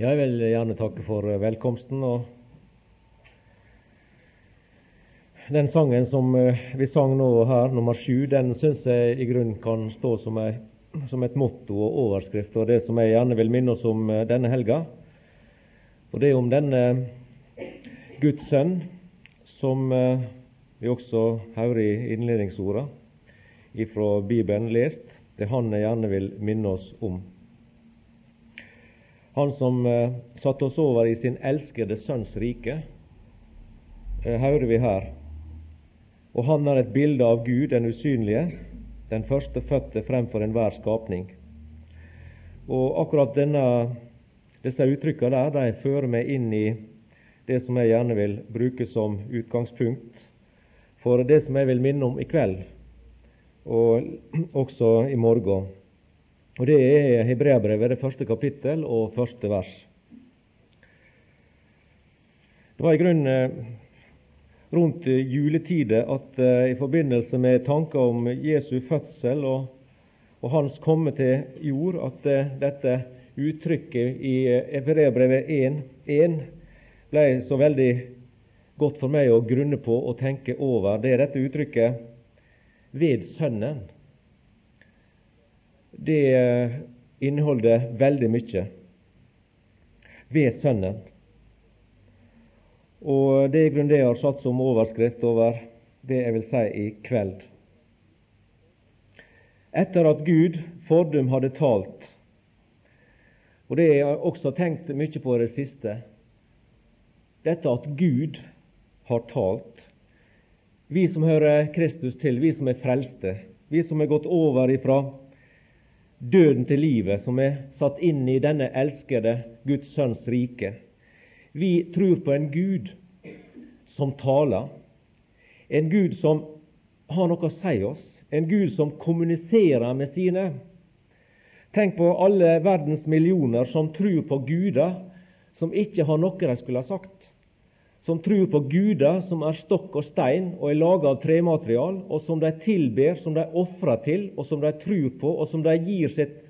Jeg vil gjerne takke for velkomsten. og Den sangen som eh, vi sang nå her, nummer sju, den syns jeg i grunnen kan stå som, ei, som, et motto og overskrift, og det som jeg gjerne vil minne oss om eh, denne helga. Og det er om denne Guds sønn, som eh, vi også hører i innledningsorda fra Bibelen lest. Det er han jeg gjerne vil minne oss om. Han som eh, satte oss over i sin elskede Sønns rike, eh, hører vi her. Og han er et bilde av Gud, den usynlige, den førstefødte fremfor enhver skapning. Og akkurat denne, disse uttrykkene der, de fører meg inn i det som jeg gjerne vil bruke som utgangspunkt for det som jeg vil minne om i kveld, og også i morgen. Og Det er Hebreabrevet, det første kapittel og første vers. Det var i grunnen eh, rundt juletider at uh, i forbindelse med tanker om Jesu fødsel og, og hans komme til jord, at uh, dette uttrykket i Hebreabrevet 1.1 ble så veldig godt for meg å grunne på og tenke over. Det er dette uttrykket 'ved Sønnen' det eh, inneholder veldig mye ved Sønnen. Og Det er grunn det jeg har satt som overskrift over det jeg vil si i kveld. Etter at Gud fordum hadde talt, og det jeg også tenkt mye på det siste, dette at Gud har talt. Vi som hører Kristus til, vi som er frelste, vi som er gått over ifra døden til livet, som er satt inn i denne elskede Guds Sønns rike. Vi tror på en Gud som taler, en Gud som har noe å si oss, en Gud som kommuniserer med sine. Tenk på alle verdens millioner som tror på guder som ikke har noe de skulle ha sagt som tror på guder som er stokk og stein og er laga av trematerial, og som de tilber, som de ofrer til, og som de tror på, og som de gir sitt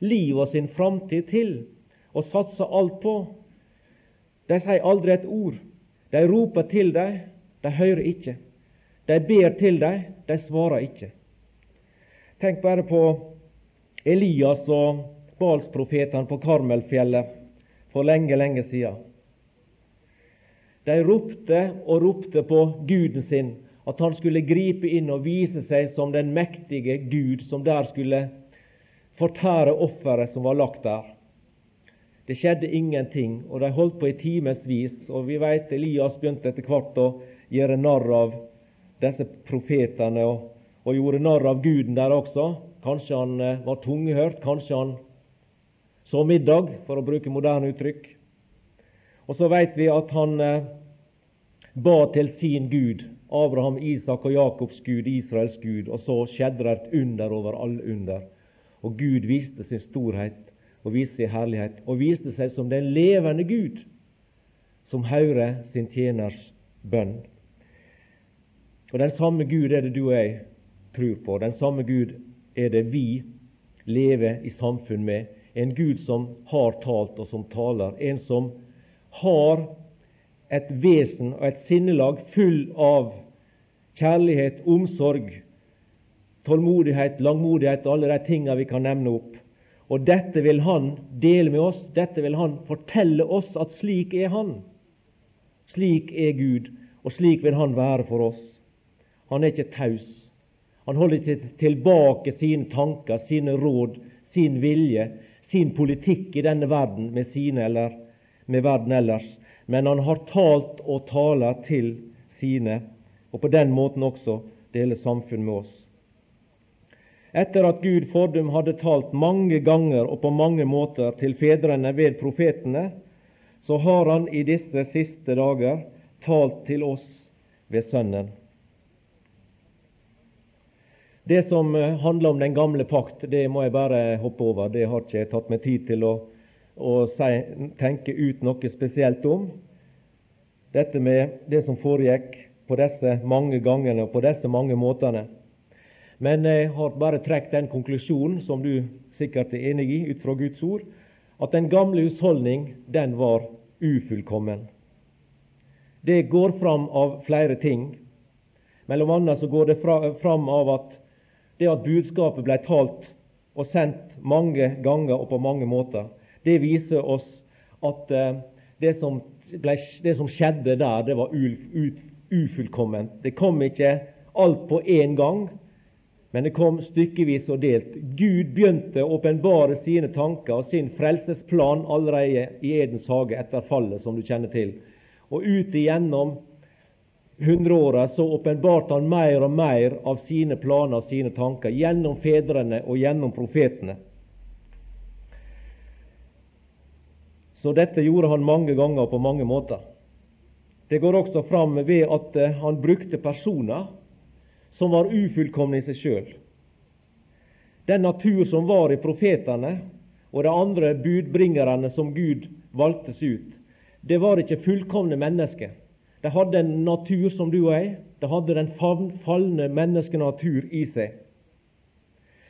liv og sin framtid til og satser alt på. De sier aldri et ord. De roper til dem, de hører ikke. De ber til dem, de svarer ikke. Tenk bare på Elias og Balsprofetene på Karmelfjellet for lenge, lenge siden. De ropte og ropte på guden sin, at han skulle gripe inn og vise seg som den mektige Gud som der skulle fortære offeret som var lagt der. Det skjedde ingenting, og de holdt på i timevis. Og vi vet Elias begynte etter hvert å gjøre narr av disse profetene, og, og gjorde narr av Guden der også. Kanskje han eh, var tungehørt, kanskje han så middag, for å bruke moderne uttrykk. Og så vet vi at han eh, ba til sin Gud, Abraham, Isak og Jakobs Gud, Israels Gud, og så skjedde det et under over alle under. Og Gud viste sin storhet og viste sin herlighet, og viste seg som den levende Gud, som hører sin tjeners bønn. Og Den samme Gud er det du og jeg tror på. Den samme Gud er det vi lever i samfunn med. En Gud som har talt, og som taler. En som har et vesen og et sinnelag full av kjærlighet, omsorg, tålmodighet, langmodighet og alle de tingene vi kan nevne opp. Og dette vil Han dele med oss, dette vil Han fortelle oss at slik er Han. Slik er Gud, og slik vil Han være for oss. Han er ikke taus. Han holder ikke tilbake sine tanker, sine råd, sin vilje, sin politikk i denne verden med sine eller med verden ellers men han har talt og taler til sine, og på den måten også deler samfunn med oss. Etter at Gud fordum hadde talt mange ganger og på mange måter til fedrene ved profetene, så har han i disse siste dager talt til oss ved Sønnen. Det som handler om den gamle pakt, det må jeg bare hoppe over. Det har ikke jeg tatt meg tid til å og tenke ut noe spesielt om. Dette med det som foregikk på disse mange gangene og på disse mange måtene. Men jeg har bare trukket den konklusjonen som du sikkert er enig i ut fra Guds ord, at den gamle husholdning, den var ufullkommen. Det går fram av flere ting. Mellom annet så går det fram av at det at budskapet ble talt og sendt mange ganger og på mange måter, det viser oss at eh, det som, ble, det som skjedde der, det var ufullkomment. Det kom ikke alt på én gang, men det kom stykkevis og delt. Gud begynte å åpenbare sine tanker og sin frelsesplan allerede i Edens hage etter fallet, som du kjenner til. Og ut igjennom hundreåra så åpenbarte han mer og mer av sine planer og sine tanker gjennom fedrene og gjennom profetene. Så dette gjorde han mange ganger på mange måter. Det går også fram ved at eh, han brukte personer som var ufullkomne i seg sjøl. Den natur som var i profetene og de andre budbringerne som Gud valgtes ut, det var ikke fullkomne mennesker. De hadde en natur som du og jeg. De hadde den falne menneskenatur i seg.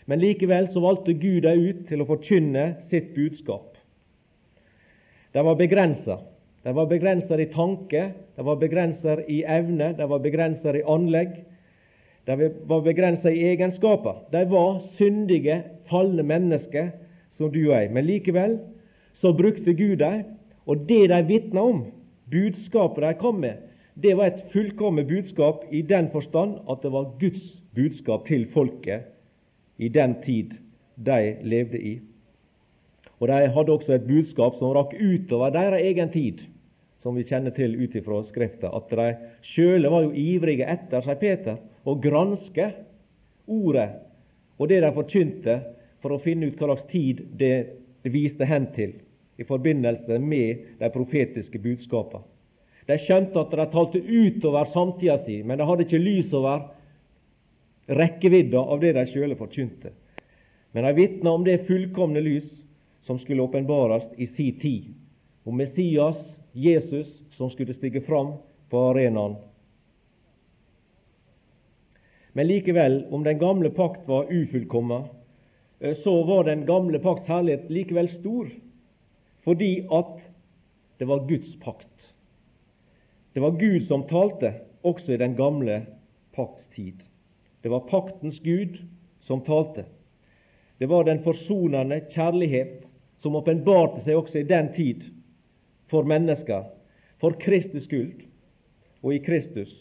Men likevel så valgte Gud dem ut til å forkynne sitt budskap. De var begrensa. De var begrensa i tanke, de var begrensa i evne, de var begrensa i anlegg, de var begrensa i egenskaper. De var syndige, falne mennesker som du og jeg. Men likevel så brukte Gud dem, og det de vitna om, budskapet de kom med, det var et fullkomment budskap i den forstand at det var Guds budskap til folket i den tid de levde i. Og De hadde også et budskap som rakk utover deres egen tid, som vi kjenner til ut ifra Skrifta. At de sjøle var jo ivrige etter, sier Peter, å granske ordet og det de forkynte, for å finne ut hva slags tid det viste hen til i forbindelse med de profetiske budskapene. De skjønte at de talte utover samtida si, men de hadde ikke lys over rekkevidda av det de sjøle forkynte. Men de vitna om det fullkomne lys som skulle åpenbares i si tid, og Messias, Jesus, som skulle stige fram på arenaen men likevel, om den gamle pakt var ufullkommen, eh, så var den gamle pakts herlighet likevel stor, fordi at det var Guds pakt. Det var Gud som talte, også i den gamle pakts tid. Det var paktens Gud som talte. Det var den forsonende kjærlighet som åpenbarte seg også i den tid for mennesker, for Kristus skyld og i Kristus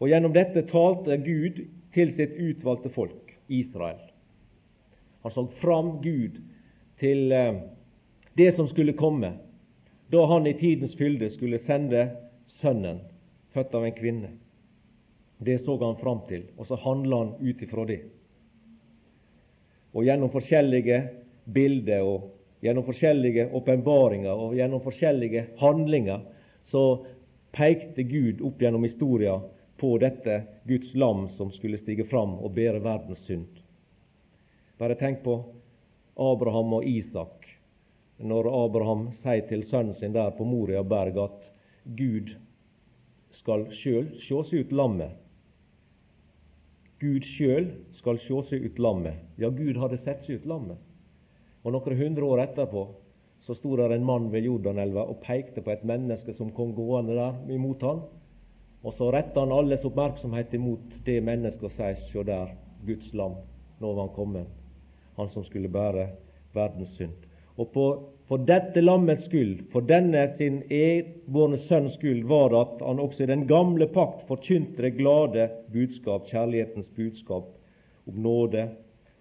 og gjennom dette talte Gud til sitt utvalgte folk, Israel. Han så fram Gud til eh, det som skulle komme, da han i tidens fylde skulle sende Sønnen, født av en kvinne. Det så han fram til, og så handla han ut ifra det. Og gjennom forskjellige bilder og gjennom forskjellige åpenbaringer og gjennom forskjellige handlinger så pekte Gud opp gjennom historia på dette Guds lam som skulle stige fram og bære verdens synd. Bare tenk på Abraham og Isak, når Abraham sier til sønnen sin der på Moria berg at Gud skal sjøl seg ut lammet. Gud sjøl skal sjå seg ut lammet. Ja, Gud hadde sett seg ut lammet. Og noen hundre år etterpå så sto der en mann ved Jordanelva og pekte på et menneske som kom gående der imot han, og så retta han alles oppmerksomhet imot det mennesket og sier sjå der, Guds lam, nå var han kommet, han som skulle bære verdens synd. Og på, for dette lammets skyld, for denne sin edbårne sønns skyld, var det at han også i den gamle pakt forkynte det glade budskap, kjærlighetens budskap, om nåde,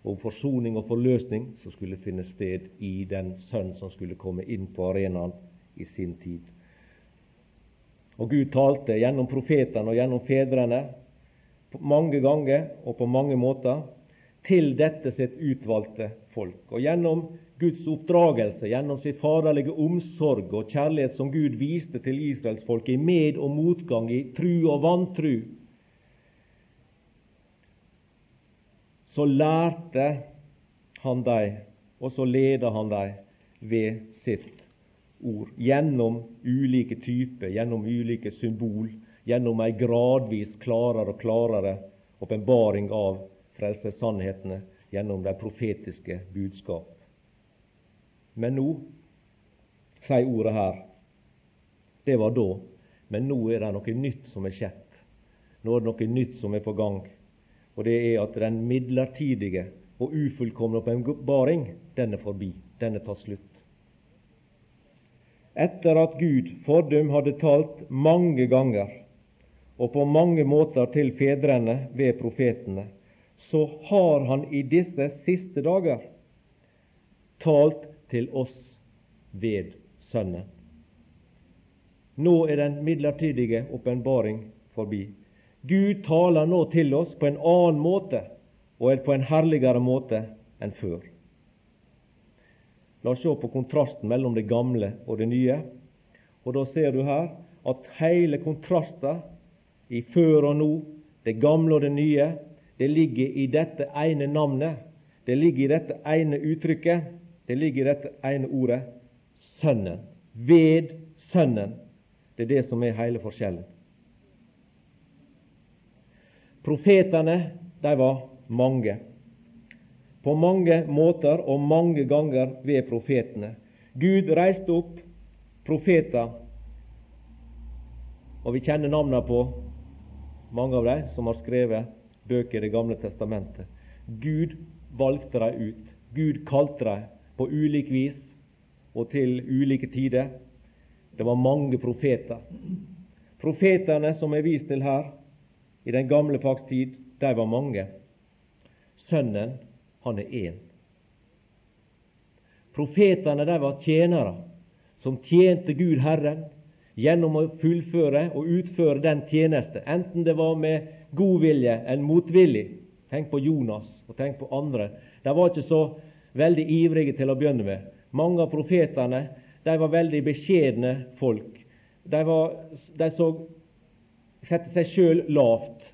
om forsoning og forløsning som skulle finne sted i den sønn som skulle komme inn på arenaen i sin tid. Og Gud talte gjennom profetene og gjennom fedrene mange ganger og på mange måter til dette sitt utvalgte folk. Og gjennom Guds oppdragelse, gjennom sitt faderlige omsorg og kjærlighet som Gud viste til israelsfolket i med- og motgang, i tru og vantru, så lærte han dem, og så ledet han dem ved sitt ord gjennom ulike typer, gjennom ulike symbol, gjennom ei gradvis klarere og klarere åpenbaring av frelsessannhetene gjennom de profetiske budskap. Men nå sier ordet her. Det var da. Men nå er det noe nytt som er skjedd. Nå er det noe nytt som er på gang. Og det er at den midlertidige og ufullkomne åpenbaring, den er forbi. Den er tatt slutt. Etter at Gud fordum hadde talt mange ganger og på mange måter til fedrene ved profetene, så har Han i disse siste dager talt til oss ved Sønnen. Nå er den midlertidige åpenbaring forbi. Gud taler nå til oss på en annen måte og er på en herligere måte enn før. La oss se på kontrasten mellom det gamle og det nye. Og Da ser du her at hele kontrasten i før og nå, det gamle og det nye, det ligger i dette ene navnet. Det ligger i dette ene uttrykket. Det ligger i dette ene ordet Sønnen. Ved Sønnen. Det er det som er hele forskjellen. Profetene, de var mange. På mange måter og mange ganger ved profetene. Gud reiste opp profeter, og vi kjenner navnene på mange av dem som har skrevet bøker i Det gamle testamentet. Gud valgte dem ut. Gud kalte dem på ulik vis og til ulike tider. Det var mange profeter. Profetene som er vist til her, i den gamle pakts tid, de var mange. Sønnen, han er én. Profetene de var tjenere som tjente Gud Herren gjennom å fullføre og utføre den tjeneste, enten det var med god vilje eller motvillig. Tenk på Jonas og tenk på andre. De var ikke så veldig ivrige til å begynne med. Mange av profetene de var veldig beskjedne folk. De, var, de så, sette seg sjøl lavt,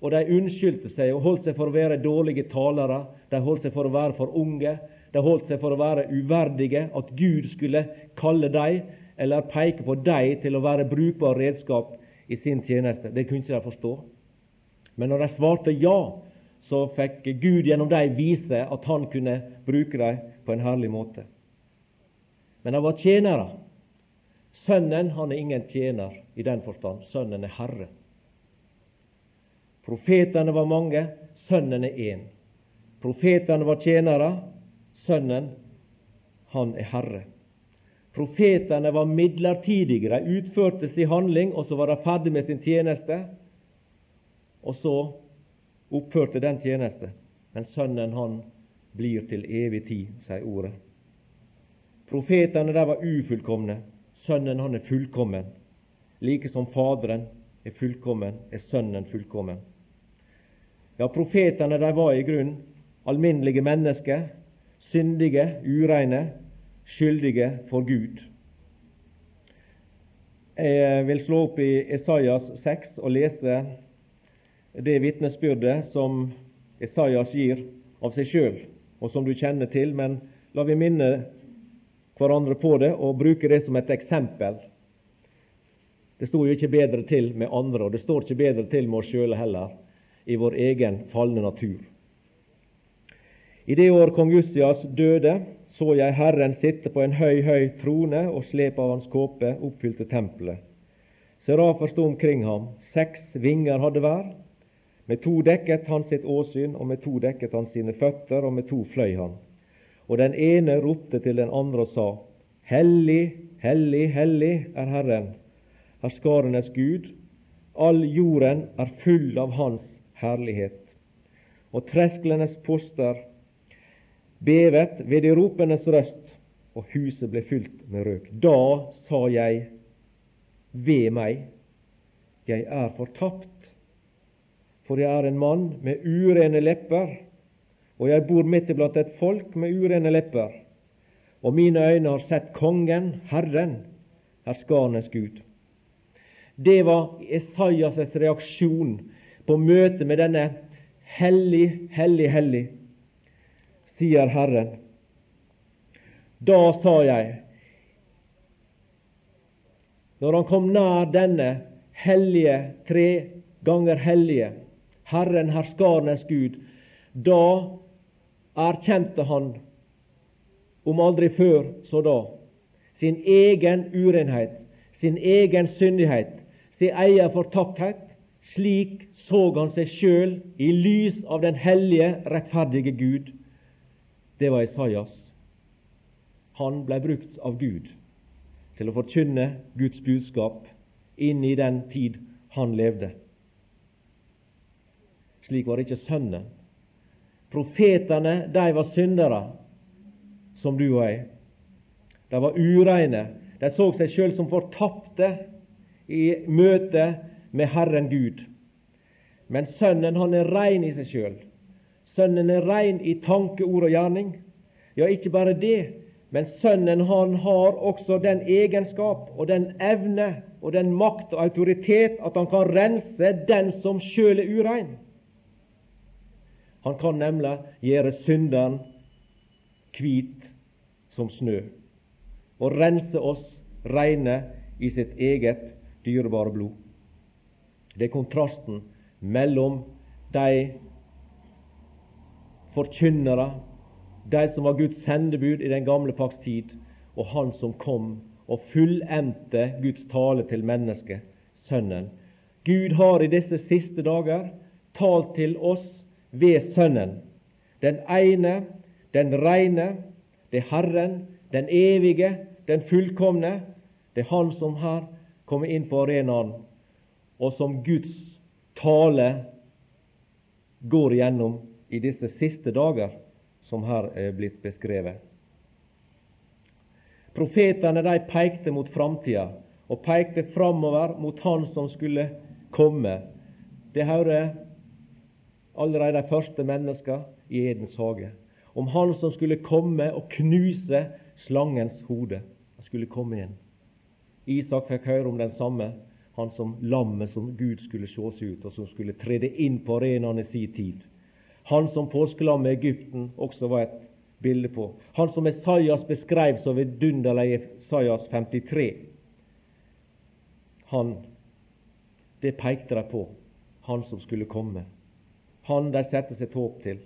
og de unnskyldte seg og holdt seg for å være dårlige talere. De holdt seg for å være for unge. De holdt seg for å være uverdige, at Gud skulle kalle dem eller peke på dem til å være brukbar redskap i sin tjeneste. Det kunne ikke de forstå. Men når de svarte ja, så fikk Gud gjennom dem vise at han kunne bruke dem på en herlig måte. Men de var tjenere. Sønnen han er ingen tjener i den forstand. Sønnen er Herre. Profetene var mange, Sønnen er én. Profetene var tjenere, Sønnen han er Herre. Profetene var midlertidige. De utførte sin handling, og så var de ferdig med sin tjeneste. Og så opphørte den tjeneste. Men Sønnen han blir til evig tid, sier ordet. Profetene var ufullkomne. Sønnen han er fullkommen. Like som Faderen er fullkommen, er Sønnen fullkommen. Ja, profetene de var i grunn alminnelige mennesker, syndige, ureine, skyldige for Gud. Jeg vil slå opp i Esaias 6 og lese det vitnesbyrdet som Esaias gir av seg sjøl, og som du kjenner til, men la vi minne hverandre på det og bruke det som et eksempel. Det står jo ikke bedre til med andre, og det står ikke bedre til med oss sjøle heller, i vår egen falne natur. I det år kong Jussias døde, så jeg Herren sitte på en høy, høy trone, og slep av hans kåpe oppfylte tempelet. Serafer sto omkring ham, seks vinger hadde hver. Med to dekket han sitt åsyn, og med to dekket han sine føtter, og med to fløy han. Og den ene ropte til den andre og sa, Hellig, hellig, hellig er Herren, herskarenes Gud. All jorden er full av Hans herlighet. Og tresklenes poster bevet ved de ropenes røst, og huset ble fylt med røk. Da sa jeg, ved meg, jeg er fortapt, for jeg er en mann med urene lepper og jeg bor midt iblant et folk med urene lepper, og mine øyne har sett Kongen, Herren, herskarenes Gud. Det var Esaias' reaksjon på møtet med denne hellig, hellig, hellig, sier Herren. Da sa jeg, når han kom nær denne hellige, tre ganger hellige, Herren, herskarenes Gud, da erkjente han, om aldri før så da, sin egen urenhet, sin egen syndighet, sin egen fortapthet. Slik så han seg sjøl i lys av den hellige, rettferdige Gud. Det var Isaias. Han ble brukt av Gud til å forkynne Guds budskap inn i den tid han levde. Slik var ikke Sønnen. Profetene, de var syndere, som du og jeg. De var ureine. De så seg sjøl som fortapte i møte med Herren Gud. Men Sønnen, han er rein i seg sjøl. Sønnen er rein i tanke, ord og gjerning. Ja, ikke bare det, men Sønnen han har også den egenskap og den evne og den makt og autoritet at han kan rense den som sjøl er urein. Han kan nemlig gjøre synderen hvit som snø og rense oss reine i sitt eget dyrebare blod. Det er kontrasten mellom de forkynnere, de som var Guds sendebud i den gamle pakts tid, og Han som kom og fullendte Guds tale til mennesket, Sønnen. Gud har i disse siste dager talt til oss ved Sønnen. Den ene, den reine, det er Herren, den evige, den fullkomne. Det er Han som her kommer inn på arenaen, og som Guds tale går gjennom i disse siste dager, som her er blitt beskrevet. Profetene de pekte mot framtida og pekte framover mot Han som skulle komme. Det hører allerede de første mennesker i Edens hage. Om Han som skulle komme og knuse slangens hode. Han skulle komme igjen. Isak fikk høre om den samme, han som lammet som Gud skulle sjås ut, og som skulle trede inn på arenaen i sin tid. Han som påskelammet i Egypten også var et bilde på. Han som Esaias beskrev så vidunderlig i Esaias 53. Han, det pekte de på, han som skulle komme han de setter sitt håp til.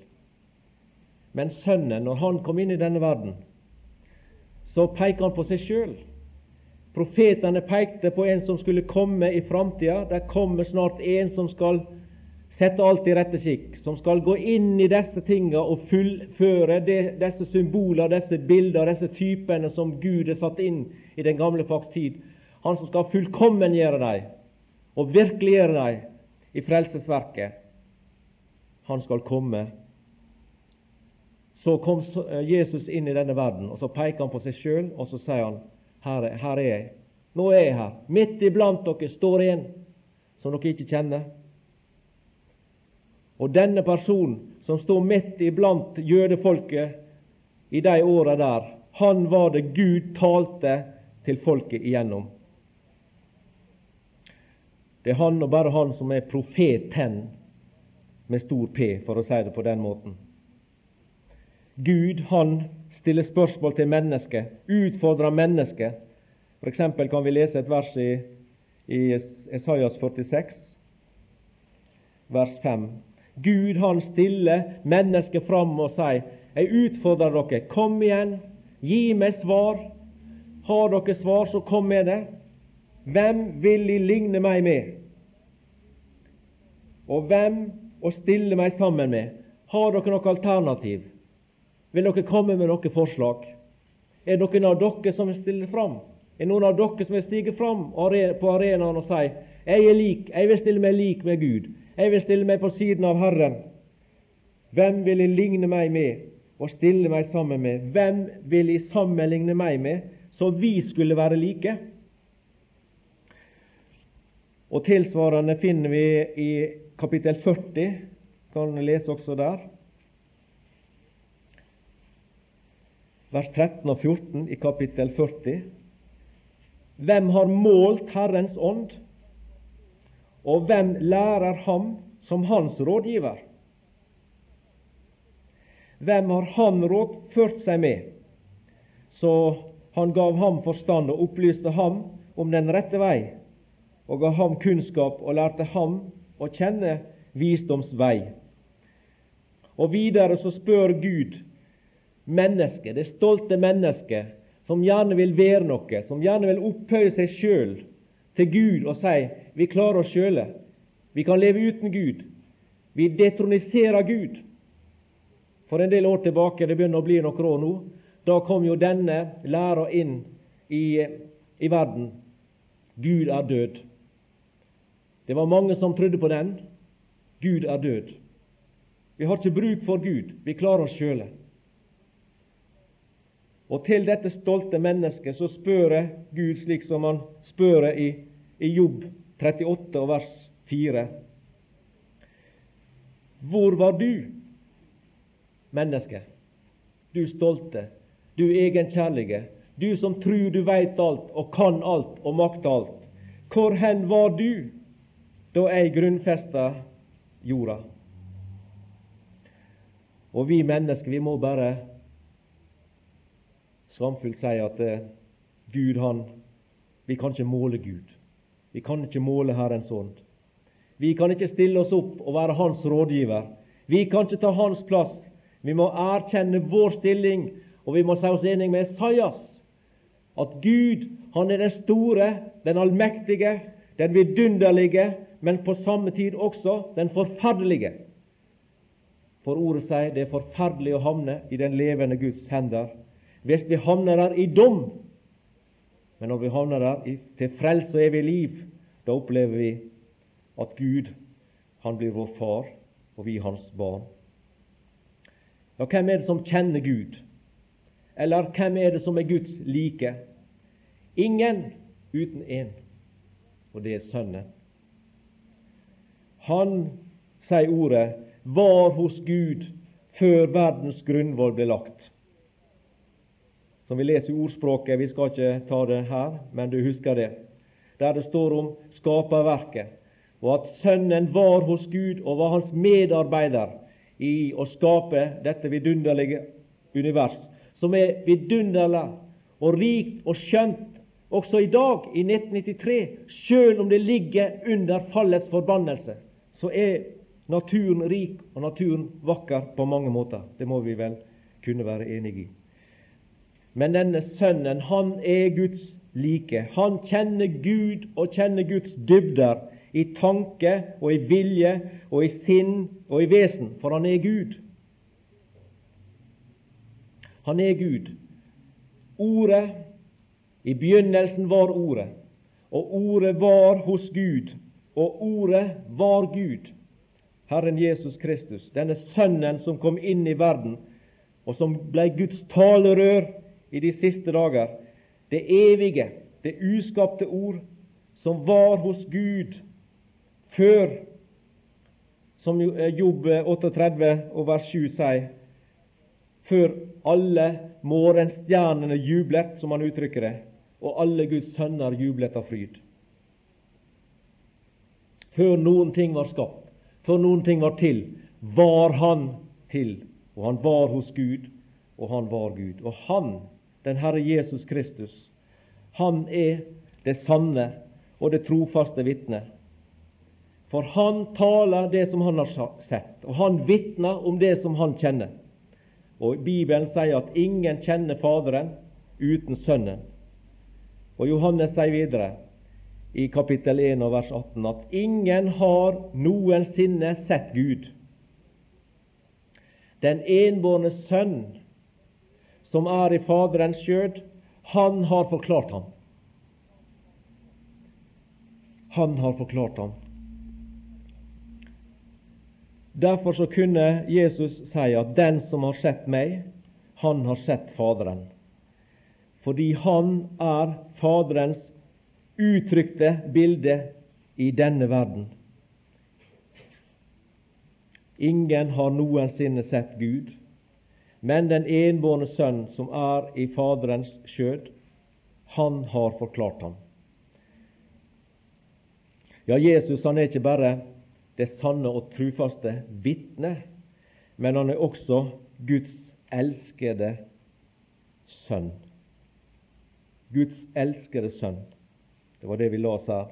Men Sønnen, når han kom inn i denne verden, så peker han på seg sjøl. Profetene pekte på en som skulle komme i framtida. Det kommer snart en som skal sette alt i rette skikk, som skal gå inn i disse tinga og fullføre det, disse symboler, disse bilder, disse typene som Gud har satt inn i den gamle pakts tid. Han som skal fullkommengjøre dem og virkeliggjøre dem i frelsesverket han skal komme. Så kom eh, Jesus inn i denne verden, og så peker han på seg sjøl, og så sier han her, her er jeg. Nå er jeg her. Midt iblant dere står en som dere ikke kjenner. Og denne personen som står midt iblant jødefolket i de åra der, han var det Gud talte til folket igjennom. Det er han og bare han som er profeten med stor P, for å si det på den måten. Gud han stiller spørsmål til mennesket, utfordrer mennesket. For eksempel kan vi lese et vers i, i Esaias 46, vers 5. Gud han stiller mennesket fram og sier, jeg utfordrer dere, kom igjen, gi meg svar. Har dere svar, så kom med det. Hvem vil De ligne meg med? Og hvem å stille meg sammen med. Har dere noe alternativ? Vil dere komme med noe forslag? Er det noen av dere som vil stille fram? Er det noen av dere som vil stige fram på arenaen og si jeg er lik, jeg vil stille meg lik med Gud, jeg vil stille meg på siden av Herren? Hvem vil jeg ligne meg med og stille meg sammen med? Hvem vil jeg sammenligne meg med, så vi skulle være like? Og Tilsvarende finner vi i kapittel 40, kan lese også der. Vers 13 og 14 i kapittel 40. Hvem har målt Herrens ånd, og hvem lærer ham som hans rådgiver? Hvem har han rådført seg med, så han gav ham forstand og opplyste ham om den rette vei, og ga ham kunnskap og lærte ham å kjenne visdoms vei. Og videre så spør Gud mennesket, det stolte mennesket, som gjerne vil være noe, som gjerne vil opphøye seg sjøl til Gud og si vi klarer oss sjøle, vi kan leve uten Gud, vi detroniserer Gud. For en del år tilbake, det begynner å bli noen år nå, da kom jo denne læra inn i, i verden. Gud er død. Det var mange som trodde på den. Gud er død. Vi har ikke bruk for Gud, vi klarer oss sjøle. Og til dette stolte mennesket så spør jeg Gud slik som han spør i, i Jobb 38 og vers 4. Hvor var du, menneske? Du stolte, du egenkjærlige, du som tror du veit alt og kan alt og makter alt. Hvor hen var du da er grunnfesta jorda? Og vi mennesker, vi må bare skamfullt si at eh, Gud, han Vi kan ikke måle Gud. Vi kan ikke måle Herrens ånd. Vi kan ikke stille oss opp og være Hans rådgiver. Vi kan ikke ta Hans plass. Vi må erkjenne vår stilling, og vi må si oss enig med Esaias at Gud, han er den store, den allmektige, den vidunderlige, men på samme tid også den forferdelige. For ordet sier det er forferdelig å havne i den levende Guds hender hvis vi havner der i dom. Men når vi havner der til frelse og evig liv, da opplever vi at Gud han blir vår far, og vi hans barn. Ja, hvem er det som kjenner Gud? Eller hvem er det som er Guds like? Ingen uten én, og det er Sønnen. Han, sier ordet, var hos Gud før verdens grunnvoll ble lagt som vi leser i ordspråket. Vi skal ikke ta det her, men du husker det. Der det står om skaperverket, og at Sønnen var hos Gud og var hans medarbeider i å skape dette vidunderlige univers, som er vidunderlig og rikt og skjønt også i dag, i 1993. Selv om det ligger under fallets forbannelse, så er naturen rik og naturen vakker på mange måter. Det må vi vel kunne være enige i. Men denne sønnen, han er Guds like. Han kjenner Gud og kjenner Guds dybder i tanke og i vilje og i sinn og i vesen, for han er Gud. Han er Gud. Ordet I begynnelsen var Ordet, og Ordet var hos Gud, og Ordet var Gud. Herren Jesus Kristus, denne Sønnen som kom inn i verden, og som ble Guds talerør i de siste dager, det evige, det uskapte ord, som var hos Gud før, som eh, Jobb 38 og vers 7 sier, før alle morgenstjernene jublet, som han uttrykker det, og alle Guds sønner jublet av fryd. Før noen ting var skapt, før noen ting var til, var Han til. Og han var hos Gud, og han var Gud. Og han den Herre Jesus Kristus. Han er det sanne og det trofaste vitne. For han taler det som han har sett, og han vitner om det som han kjenner. Og Bibelen sier at ingen kjenner Faderen uten Sønnen. Og Johannes sier videre i kapittel 1 og vers 18 at ingen har noensinne sett Gud. Den enbårne Sønn som er i Faderens skjød, han har forklart ham. Han har forklart ham. Derfor så kunne Jesus si at 'den som har sett meg, han har sett Faderen'. Fordi han er Faderens uttrykte bilde i denne verden. Ingen har noensinne sett Gud, men den enbårne sønn som er i Faderens skjød, han har forklart ham. Ja, Jesus han er ikke bare det sanne og trufaste vitne, men han er også Guds elskede sønn. Guds elskede sønn. Det var det vi las her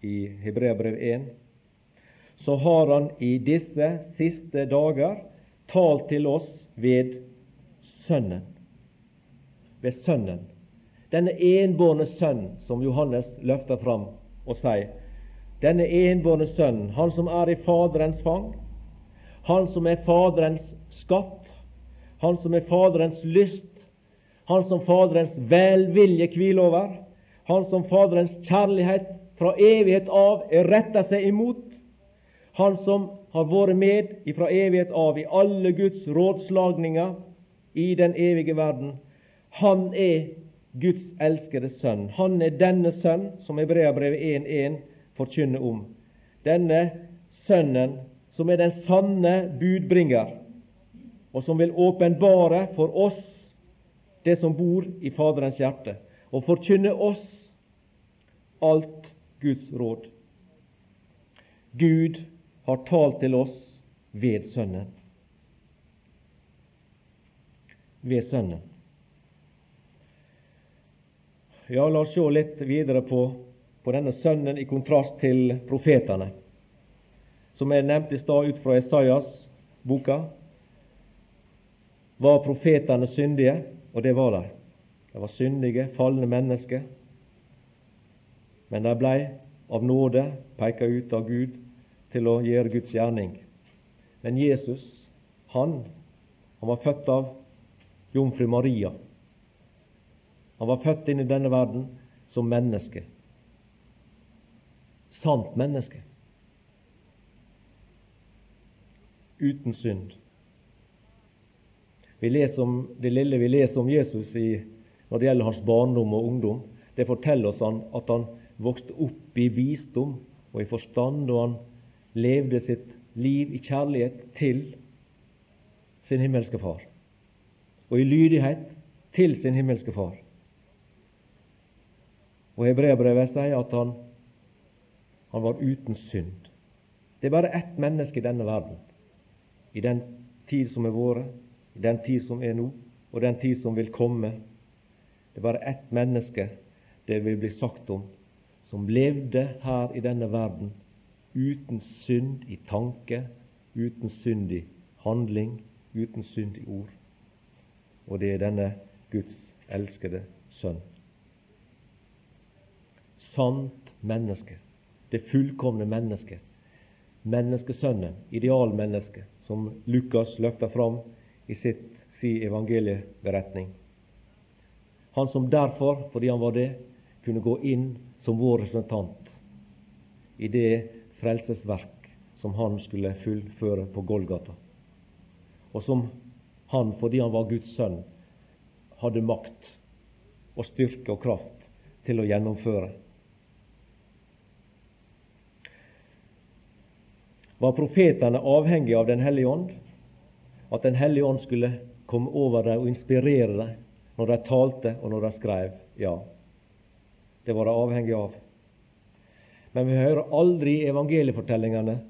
i Hebreabrev 1. Så har han i disse siste dager talt til oss ved Sønnen. Ved Sønnen. denne enbårne sønn som Johannes løfter fram og sier, denne enbårne sønn, han som er i Faderens fang, han som er Faderens skatt, han som er Faderens lyst, han som Faderens velvilje hviler over, han som Faderens kjærlighet fra evighet av er retta seg imot, han som har vært med fra evighet av i alle Guds rådslagninger i den evige verden. Han er Guds elskede sønn. Han er denne sønn som Hebreabrevet 1.1 forkynner om. Denne sønnen som er den sanne budbringer, og som vil åpenbare for oss det som bor i Faderens hjerte, og forkynne oss alt Guds råd. Gud har talt til oss ved Sønnen. Ved Sønnen. Ja, la oss se litt videre på, på denne Sønnen i kontrast til profetene. Som jeg nevnte i stad ut fra Esaias boka, var profetene syndige, og det var de. De var syndige, falne mennesker. Men de blei av nåde peika ut av Gud til å gjøre Guds gjerning. Men Jesus, han, han var født av jomfru Maria. Han var født inn i denne verden som menneske. Sant menneske. Uten synd. Vi leser om, det lille vi leser om Jesus i, når det gjelder hans barndom og ungdom, det forteller oss han, at han vokste opp i visdom og i forstand, og han levde sitt liv i kjærlighet til sin himmelske Far, og i lydighet til sin himmelske Far. Og Hebreabrevet sier at han, han var uten synd. Det er bare ett menneske i denne verden, i den tid som er vært, i den tid som er nå, og den tid som vil komme. Det er bare ett menneske det vil bli sagt om, som levde her i denne verden uten synd i tanke, uten synd i handling, uten synd i ord. Og det er denne Guds elskede sønn. Sant menneske, det fullkomne menneske, menneskesønnen, idealmennesket, som Lukas løfter fram i sitt, sin evangelieberetning. Han som derfor, fordi han var det, kunne gå inn som vår representant i det frelsesverk som han skulle fullføre på Golgata, og som han, fordi han var Guds sønn, hadde makt og styrke og kraft til å gjennomføre. Var profetene avhengige av Den hellige ånd? At Den hellige ånd skulle komme over dem og inspirere dem når de talte og når de skrev? Ja, det være avhengig av. Men vi hører aldri i evangeliefortellingene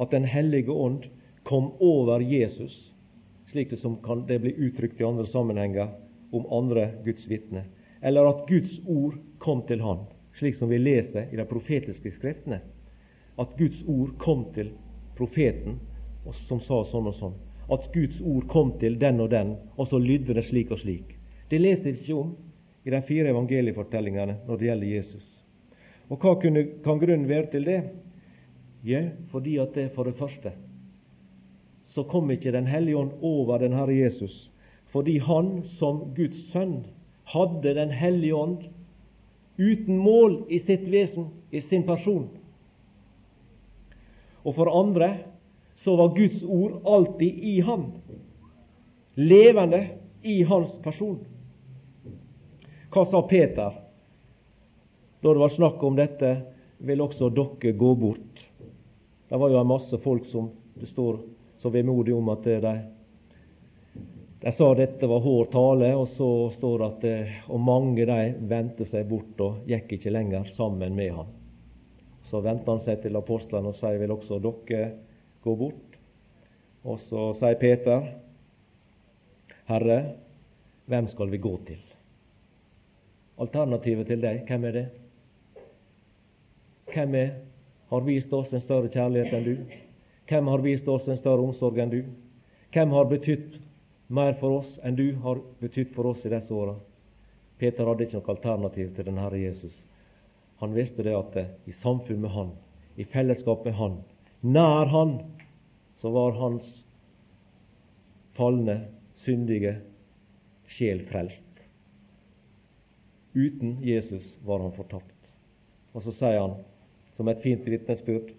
at Den hellige ånd kom over Jesus, slik det som kan det bli uttrykt i andre sammenhenger om andre Guds vitner, eller at Guds ord kom til han, slik som vi leser i de profetiske skriftene. At Guds ord kom til profeten som sa sånn og sånn. At Guds ord kom til den og den, og så lydde det slik og slik. Det leser vi ikke om i de fire evangeliefortellingene når det gjelder Jesus. Og hva kunne, kan grunnen være til det? Ja, fordi at det for det første så kom ikke Den hellige ånd over den Herre Jesus, fordi han som Guds sønn hadde Den hellige ånd uten mål i sitt vesen, i sin person. Og for andre så var Guds ord alltid i ham, levende i hans person. Hva sa Peter da det var snakk om dette, vil også dere gå bort. Det var jo en masse folk som det står så vemodig om at de, de sa dette var hård tale, og så står det at eh, og mange de vendte seg bort og gikk ikke lenger sammen med han. Så vendte han seg til apostlene og sier vil også dere gå bort. Og så sier Peter, Herre, hvem skal vi gå til? Alternativet til deg, hvem er det? Hvem er, har vist oss en større kjærlighet enn du? Hvem har vist oss en større omsorg enn du? Hvem har betydd mer for oss enn du har betydd for oss i disse åra? Peter hadde ikke noe alternativ til den Herre Jesus. Han visste det at i samfunn med Han, i fellesskap med Han, nær Han, så var hans falne, syndige sjel frelst. Uten Jesus var han fortapt. Og så sier han, som et fint vitnesbyrd,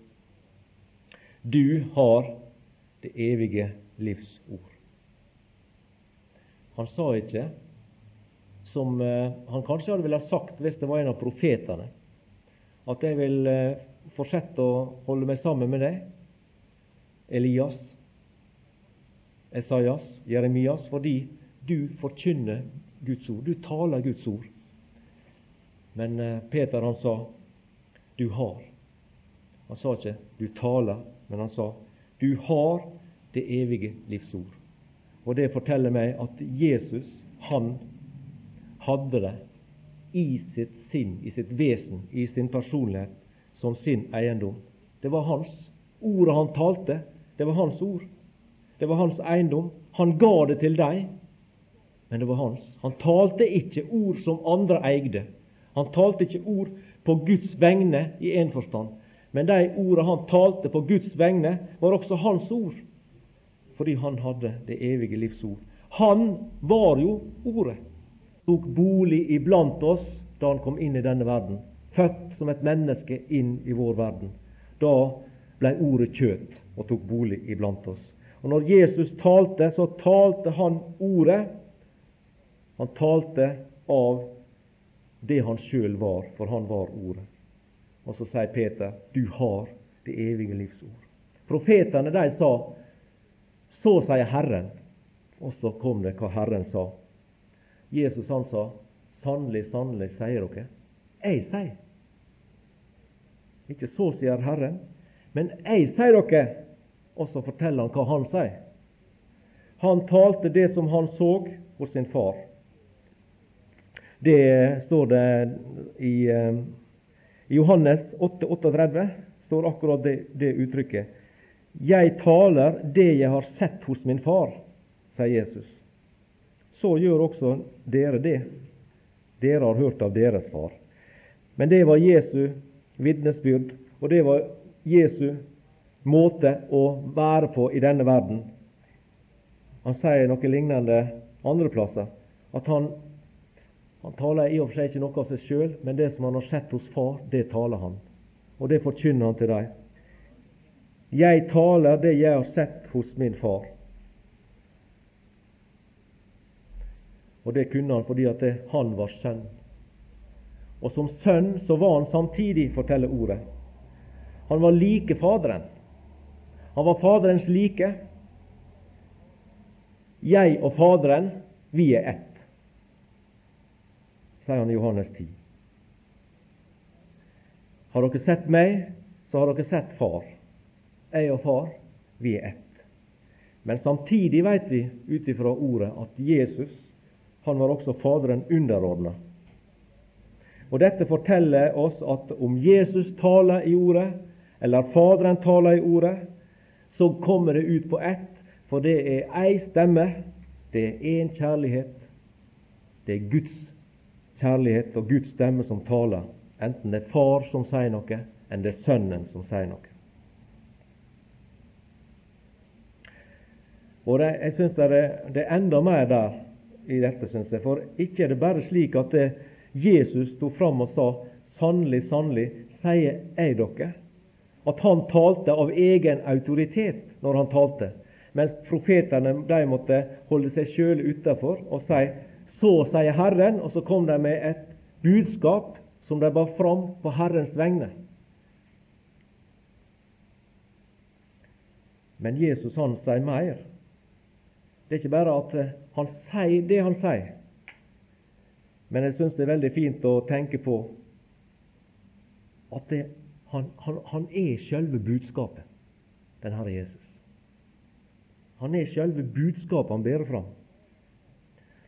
du har det evige livs ord. Han sa ikke, som eh, han kanskje hadde ville sagt hvis det var en av profetene, at jeg vil eh, fortsette å holde meg sammen med deg, Elias, Esaias, Jeremias, fordi du forkynner Guds ord. Du taler Guds ord. Men eh, Peter han sa du har. Han sa ikke du taler, men han sa du har det evige livsord. Og det forteller meg at Jesus, han hadde det i sitt sinn, i sitt vesen, i sin personlighet, som sin eiendom. Det var hans. Ordet han talte, det var hans ord. Det var hans eiendom. Han ga det til deg, men det var hans. Han talte ikke ord som andre eide. Han talte ikke ord på Guds vegne i én forstand, men de ordene han talte på Guds vegne, var også hans ord, fordi han hadde det evige livs ord. Han var jo Ordet, tok bolig iblant oss da han kom inn i denne verden, født som et menneske inn i vår verden. Da ble Ordet kjøtt og tok bolig iblant oss. Og Når Jesus talte, så talte han ordet. Han talte av det han sjøl var, for han var ordet. Og så sier Peter, du har det evige livs ord. Profetene de sa, så sier Herren. Og så kom det hva Herren sa. Jesus han sa, sannelig, sannelig, sier dere. Jeg sier. Ikke så, sier Herren, men jeg sier dere og så forteller han hva han sier. Han talte det som han så hos sin far. Det står det i, eh, i Johannes 8, 38 står akkurat det, det uttrykket. Jeg taler det jeg har sett hos min far, sier Jesus. Så gjør også dere det. Dere har hørt av deres far. Men det var Jesu vitnesbyrd, og det var Jesu måte å være på i denne verden. Han sier noe lignende andre plasser. At han, han taler i og for seg ikke noe av seg sjøl, men det som han har sett hos far, det taler han. Og det forkynner han til dem. Jeg taler det jeg har sett hos min far. Og det kunne han fordi at det, han var sønn. Og som sønn så var han samtidig, forteller ordet. Han var like Faderen. Han var Faderens like. Jeg og Faderen, vi er ett, sier han i Johannes 10. Har dere sett meg, så har dere sett Far. Jeg og Far, vi er ett. Men samtidig vet vi ut ifra ordet at Jesus han var også Faderen underordna. Og Dette forteller oss at om Jesus taler i ordet, eller Faderen taler i ordet, så kommer det ut på ett, for det er ei stemme, det er én kjærlighet. Det er Guds kjærlighet og Guds stemme som taler, enten det er far som sier noe, enn det er sønnen som sier noe. Og det, Jeg synes det, det, er enda mer der i dette, synes jeg. For ikke er det bare slik at det, Jesus sto fram og sa 'Sannelig, sannelig, sier jeg dere' at han talte av egen autoritet når han talte, mens profetene de måtte holde seg sjøl utafor og si 'Så sier Herren', og så kom de med et budskap som de bar fram på Herrens vegne. Men Jesus han sier mer. Det er ikke bare at han sier det han sier, men jeg syns det er veldig fint å tenke på at det han, han, han er selve budskapet, den Herre Jesus. Han er selve budskapet han bærer fram.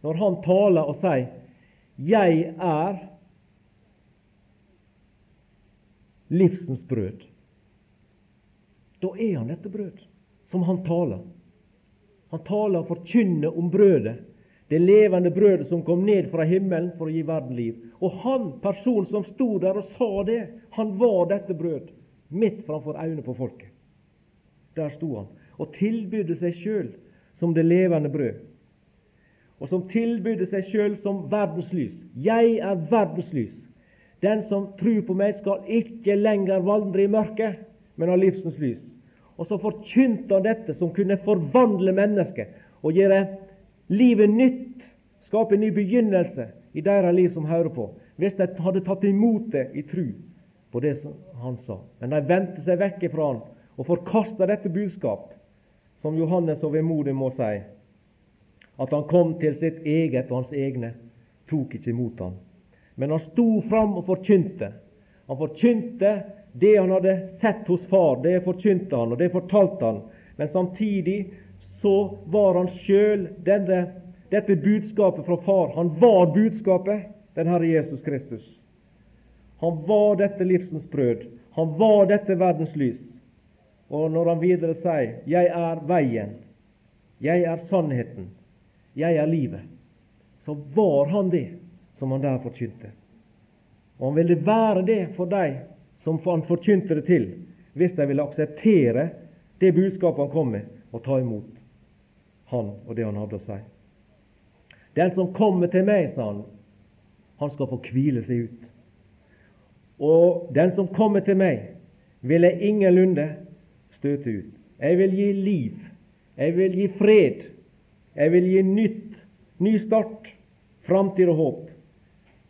Når han taler og sier 'Jeg er livsens brød', da er han dette brød som han taler. Han taler og forkynner om brødet, Det levende brødet som kom ned fra himmelen for å gi verden liv. Og han, personen som sto der og sa det, han var dette brød midt framfor øynene på folket. Der sto han og tilbydde seg sjøl som det levende brød. Og som tilbydde seg sjøl som verdenslys. Jeg er verdenslys. Den som tror på meg, skal ikke lenger vandre i mørket, men ha livsens lys. Og så forkynte han dette som kunne forvandle mennesket og gjøre livet nytt, skape en ny begynnelse i deres liv som hører på, hvis de hadde tatt imot det i tru på det som han sa. Men de vendte seg vekk fra han og forkasta dette budskap, som Johannes og vemodig må si, at han kom til sitt eget, og hans egne tok ikke imot ham. Men han sto fram og forkynte. Han forkynte det han hadde sett hos far, det forkynte han, og det fortalte han. Men samtidig så var han sjøl dette budskapet fra far. Han var budskapet, den Herre Jesus Kristus. Han var dette livsens brød. Han var dette verdens lys. Og når han videre sier 'Jeg er veien', 'Jeg er sannheten', 'Jeg er livet', så var han det som han der forkynte. Og han ville være det for dem som han forkynte det til, hvis de ville akseptere det budskapet han kom med, og ta imot han og det han hadde å si. Den som kommer til meg, sa han, han skal få hvile seg ut. Og den som kommer til meg, vil jeg ingenlunde støte ut. Jeg vil gi liv. Jeg vil gi fred. Jeg vil gi nytt, ny start, framtid og håp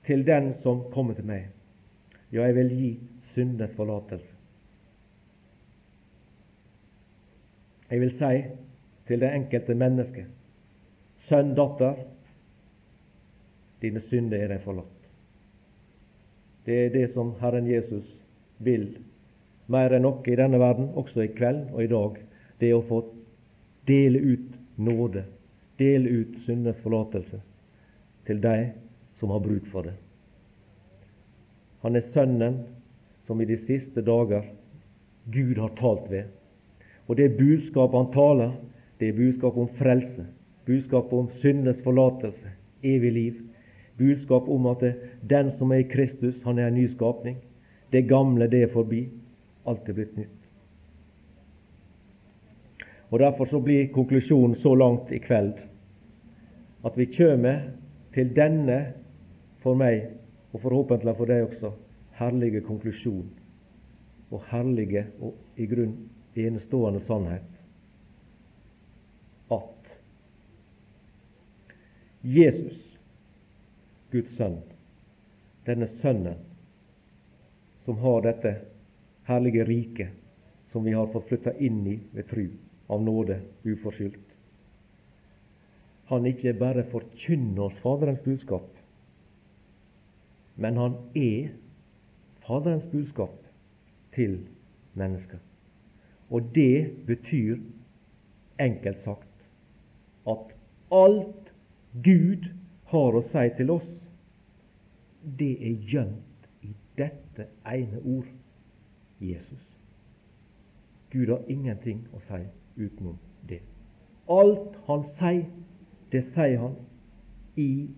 til den som kommer til meg. Ja, jeg vil gi syndenes forlatelse. Jeg vil si til det enkelte menneske sønn, datter, dine synder er deg forlatt. Det er det som Herren Jesus vil mer enn noe i denne verden, også i kveld og i dag. Det å få dele ut nåde, dele ut syndens forlatelse til deg som har bruk for det. Han er Sønnen som i de siste dager Gud har talt ved. Og det budskapet han taler, det er budskap om frelse, budskap om syndens forlatelse, evig liv. Budskap om at den som er i Kristus, han er en ny skapning. Det gamle, det er forbi. Alt er blitt nytt. Og Derfor så blir konklusjonen så langt i kveld at vi kommer til denne for meg og forhåpentlig for deg også, herlige konklusjon og herlige og i grunn enestående sannhet at Jesus, Guds sønn, denne sønnen som har dette herlige riket som vi har fått flytta inn i ved tru, av nåde, uforskyldt. Han ikke bare forkynner oss Faderens budskap, men han er Faderens budskap til mennesker. Og det betyr enkelt sagt at alt Gud har å si til oss, det er gjemt i dette ene ord Jesus. Gud har ingenting å si utenom det. Alt Han sier, det sier Han i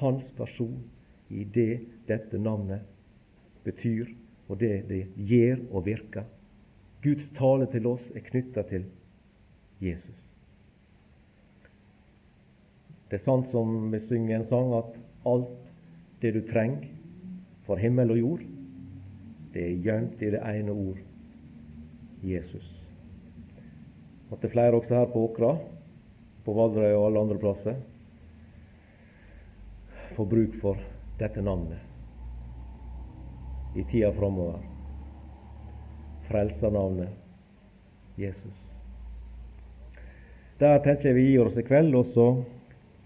Hans person, i det dette navnet betyr, og det det gjør og virker. Guds tale til oss er knytta til Jesus. Det er sant som vi synger en sang, at alt det du trenger for himmel og jord, det er gjemt i det ene ord Jesus. At det er flere også her på Åkra, på Valdrøy og alle andre plasser, får bruk for dette navnet i tida framover. Frelsernavnet Jesus. Der tenker jeg vi gir oss i kveld, og så,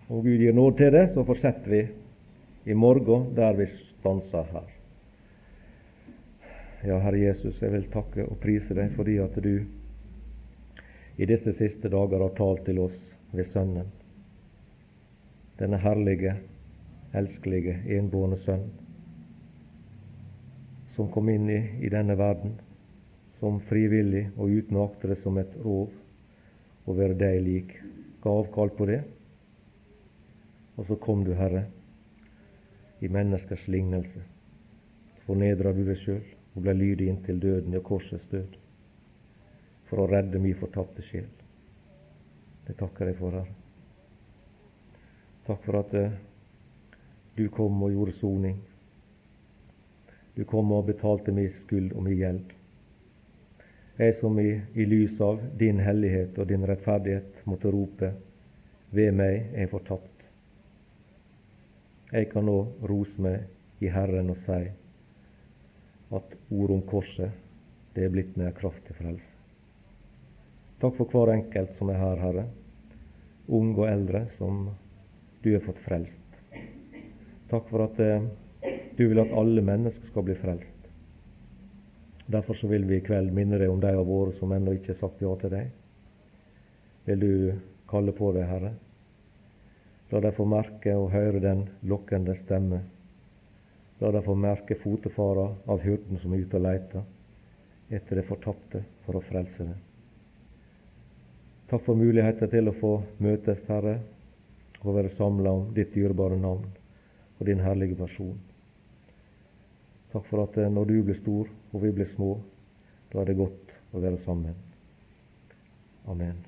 om Gud gir nåde til det, så fortsetter vi i morgen der vi stanser her. Ja, Herre Jesus, jeg vil takke og prise deg fordi at du i disse siste dager har talt til oss ved Sønnen, denne herlige, elskelige, enbårne Sønn som kom inn i, i denne verden som frivillig og uten å akte det som et rov å være deg lik, ga avkall på det. Og så kom du, Herre, i menneskers lignelse. Fornedra du deg sjøl og ble lydig inntil døden, ja, korsets død, for å redde mi fortapte sjel. Det takker jeg for, Herre. Takk for at eh, du kom og gjorde soning. Du kom og betalte min skyld og min gjeld. Jeg som i, i lys av din hellighet og din rettferdighet måtte rope ved meg er fortapt. Jeg kan nå rose meg i Herren og si at ordet om korset, det er blitt meg kraft til frelse. Takk for hver enkelt som er her, Herre, ung og eldre, som du har fått frelst. Takk for at eh, du vil at alle mennesker skal bli frelst. Derfor så vil vi i kveld minne deg om de av våre som ennå ikke har sagt ja til deg. Vil du kalle på deg, Herre? La dem få merke og høre den lokkende stemme. La dem få merke fotefara av hyrden som er ute og leiter etter det fortapte for å frelse det. Takk for muligheter til å få møtes, Herre, og være samla om ditt dyrebare navn og din herlige person. Takk for at eh, når du blir stor og vi blir små, da er det godt å være sammen. Amen.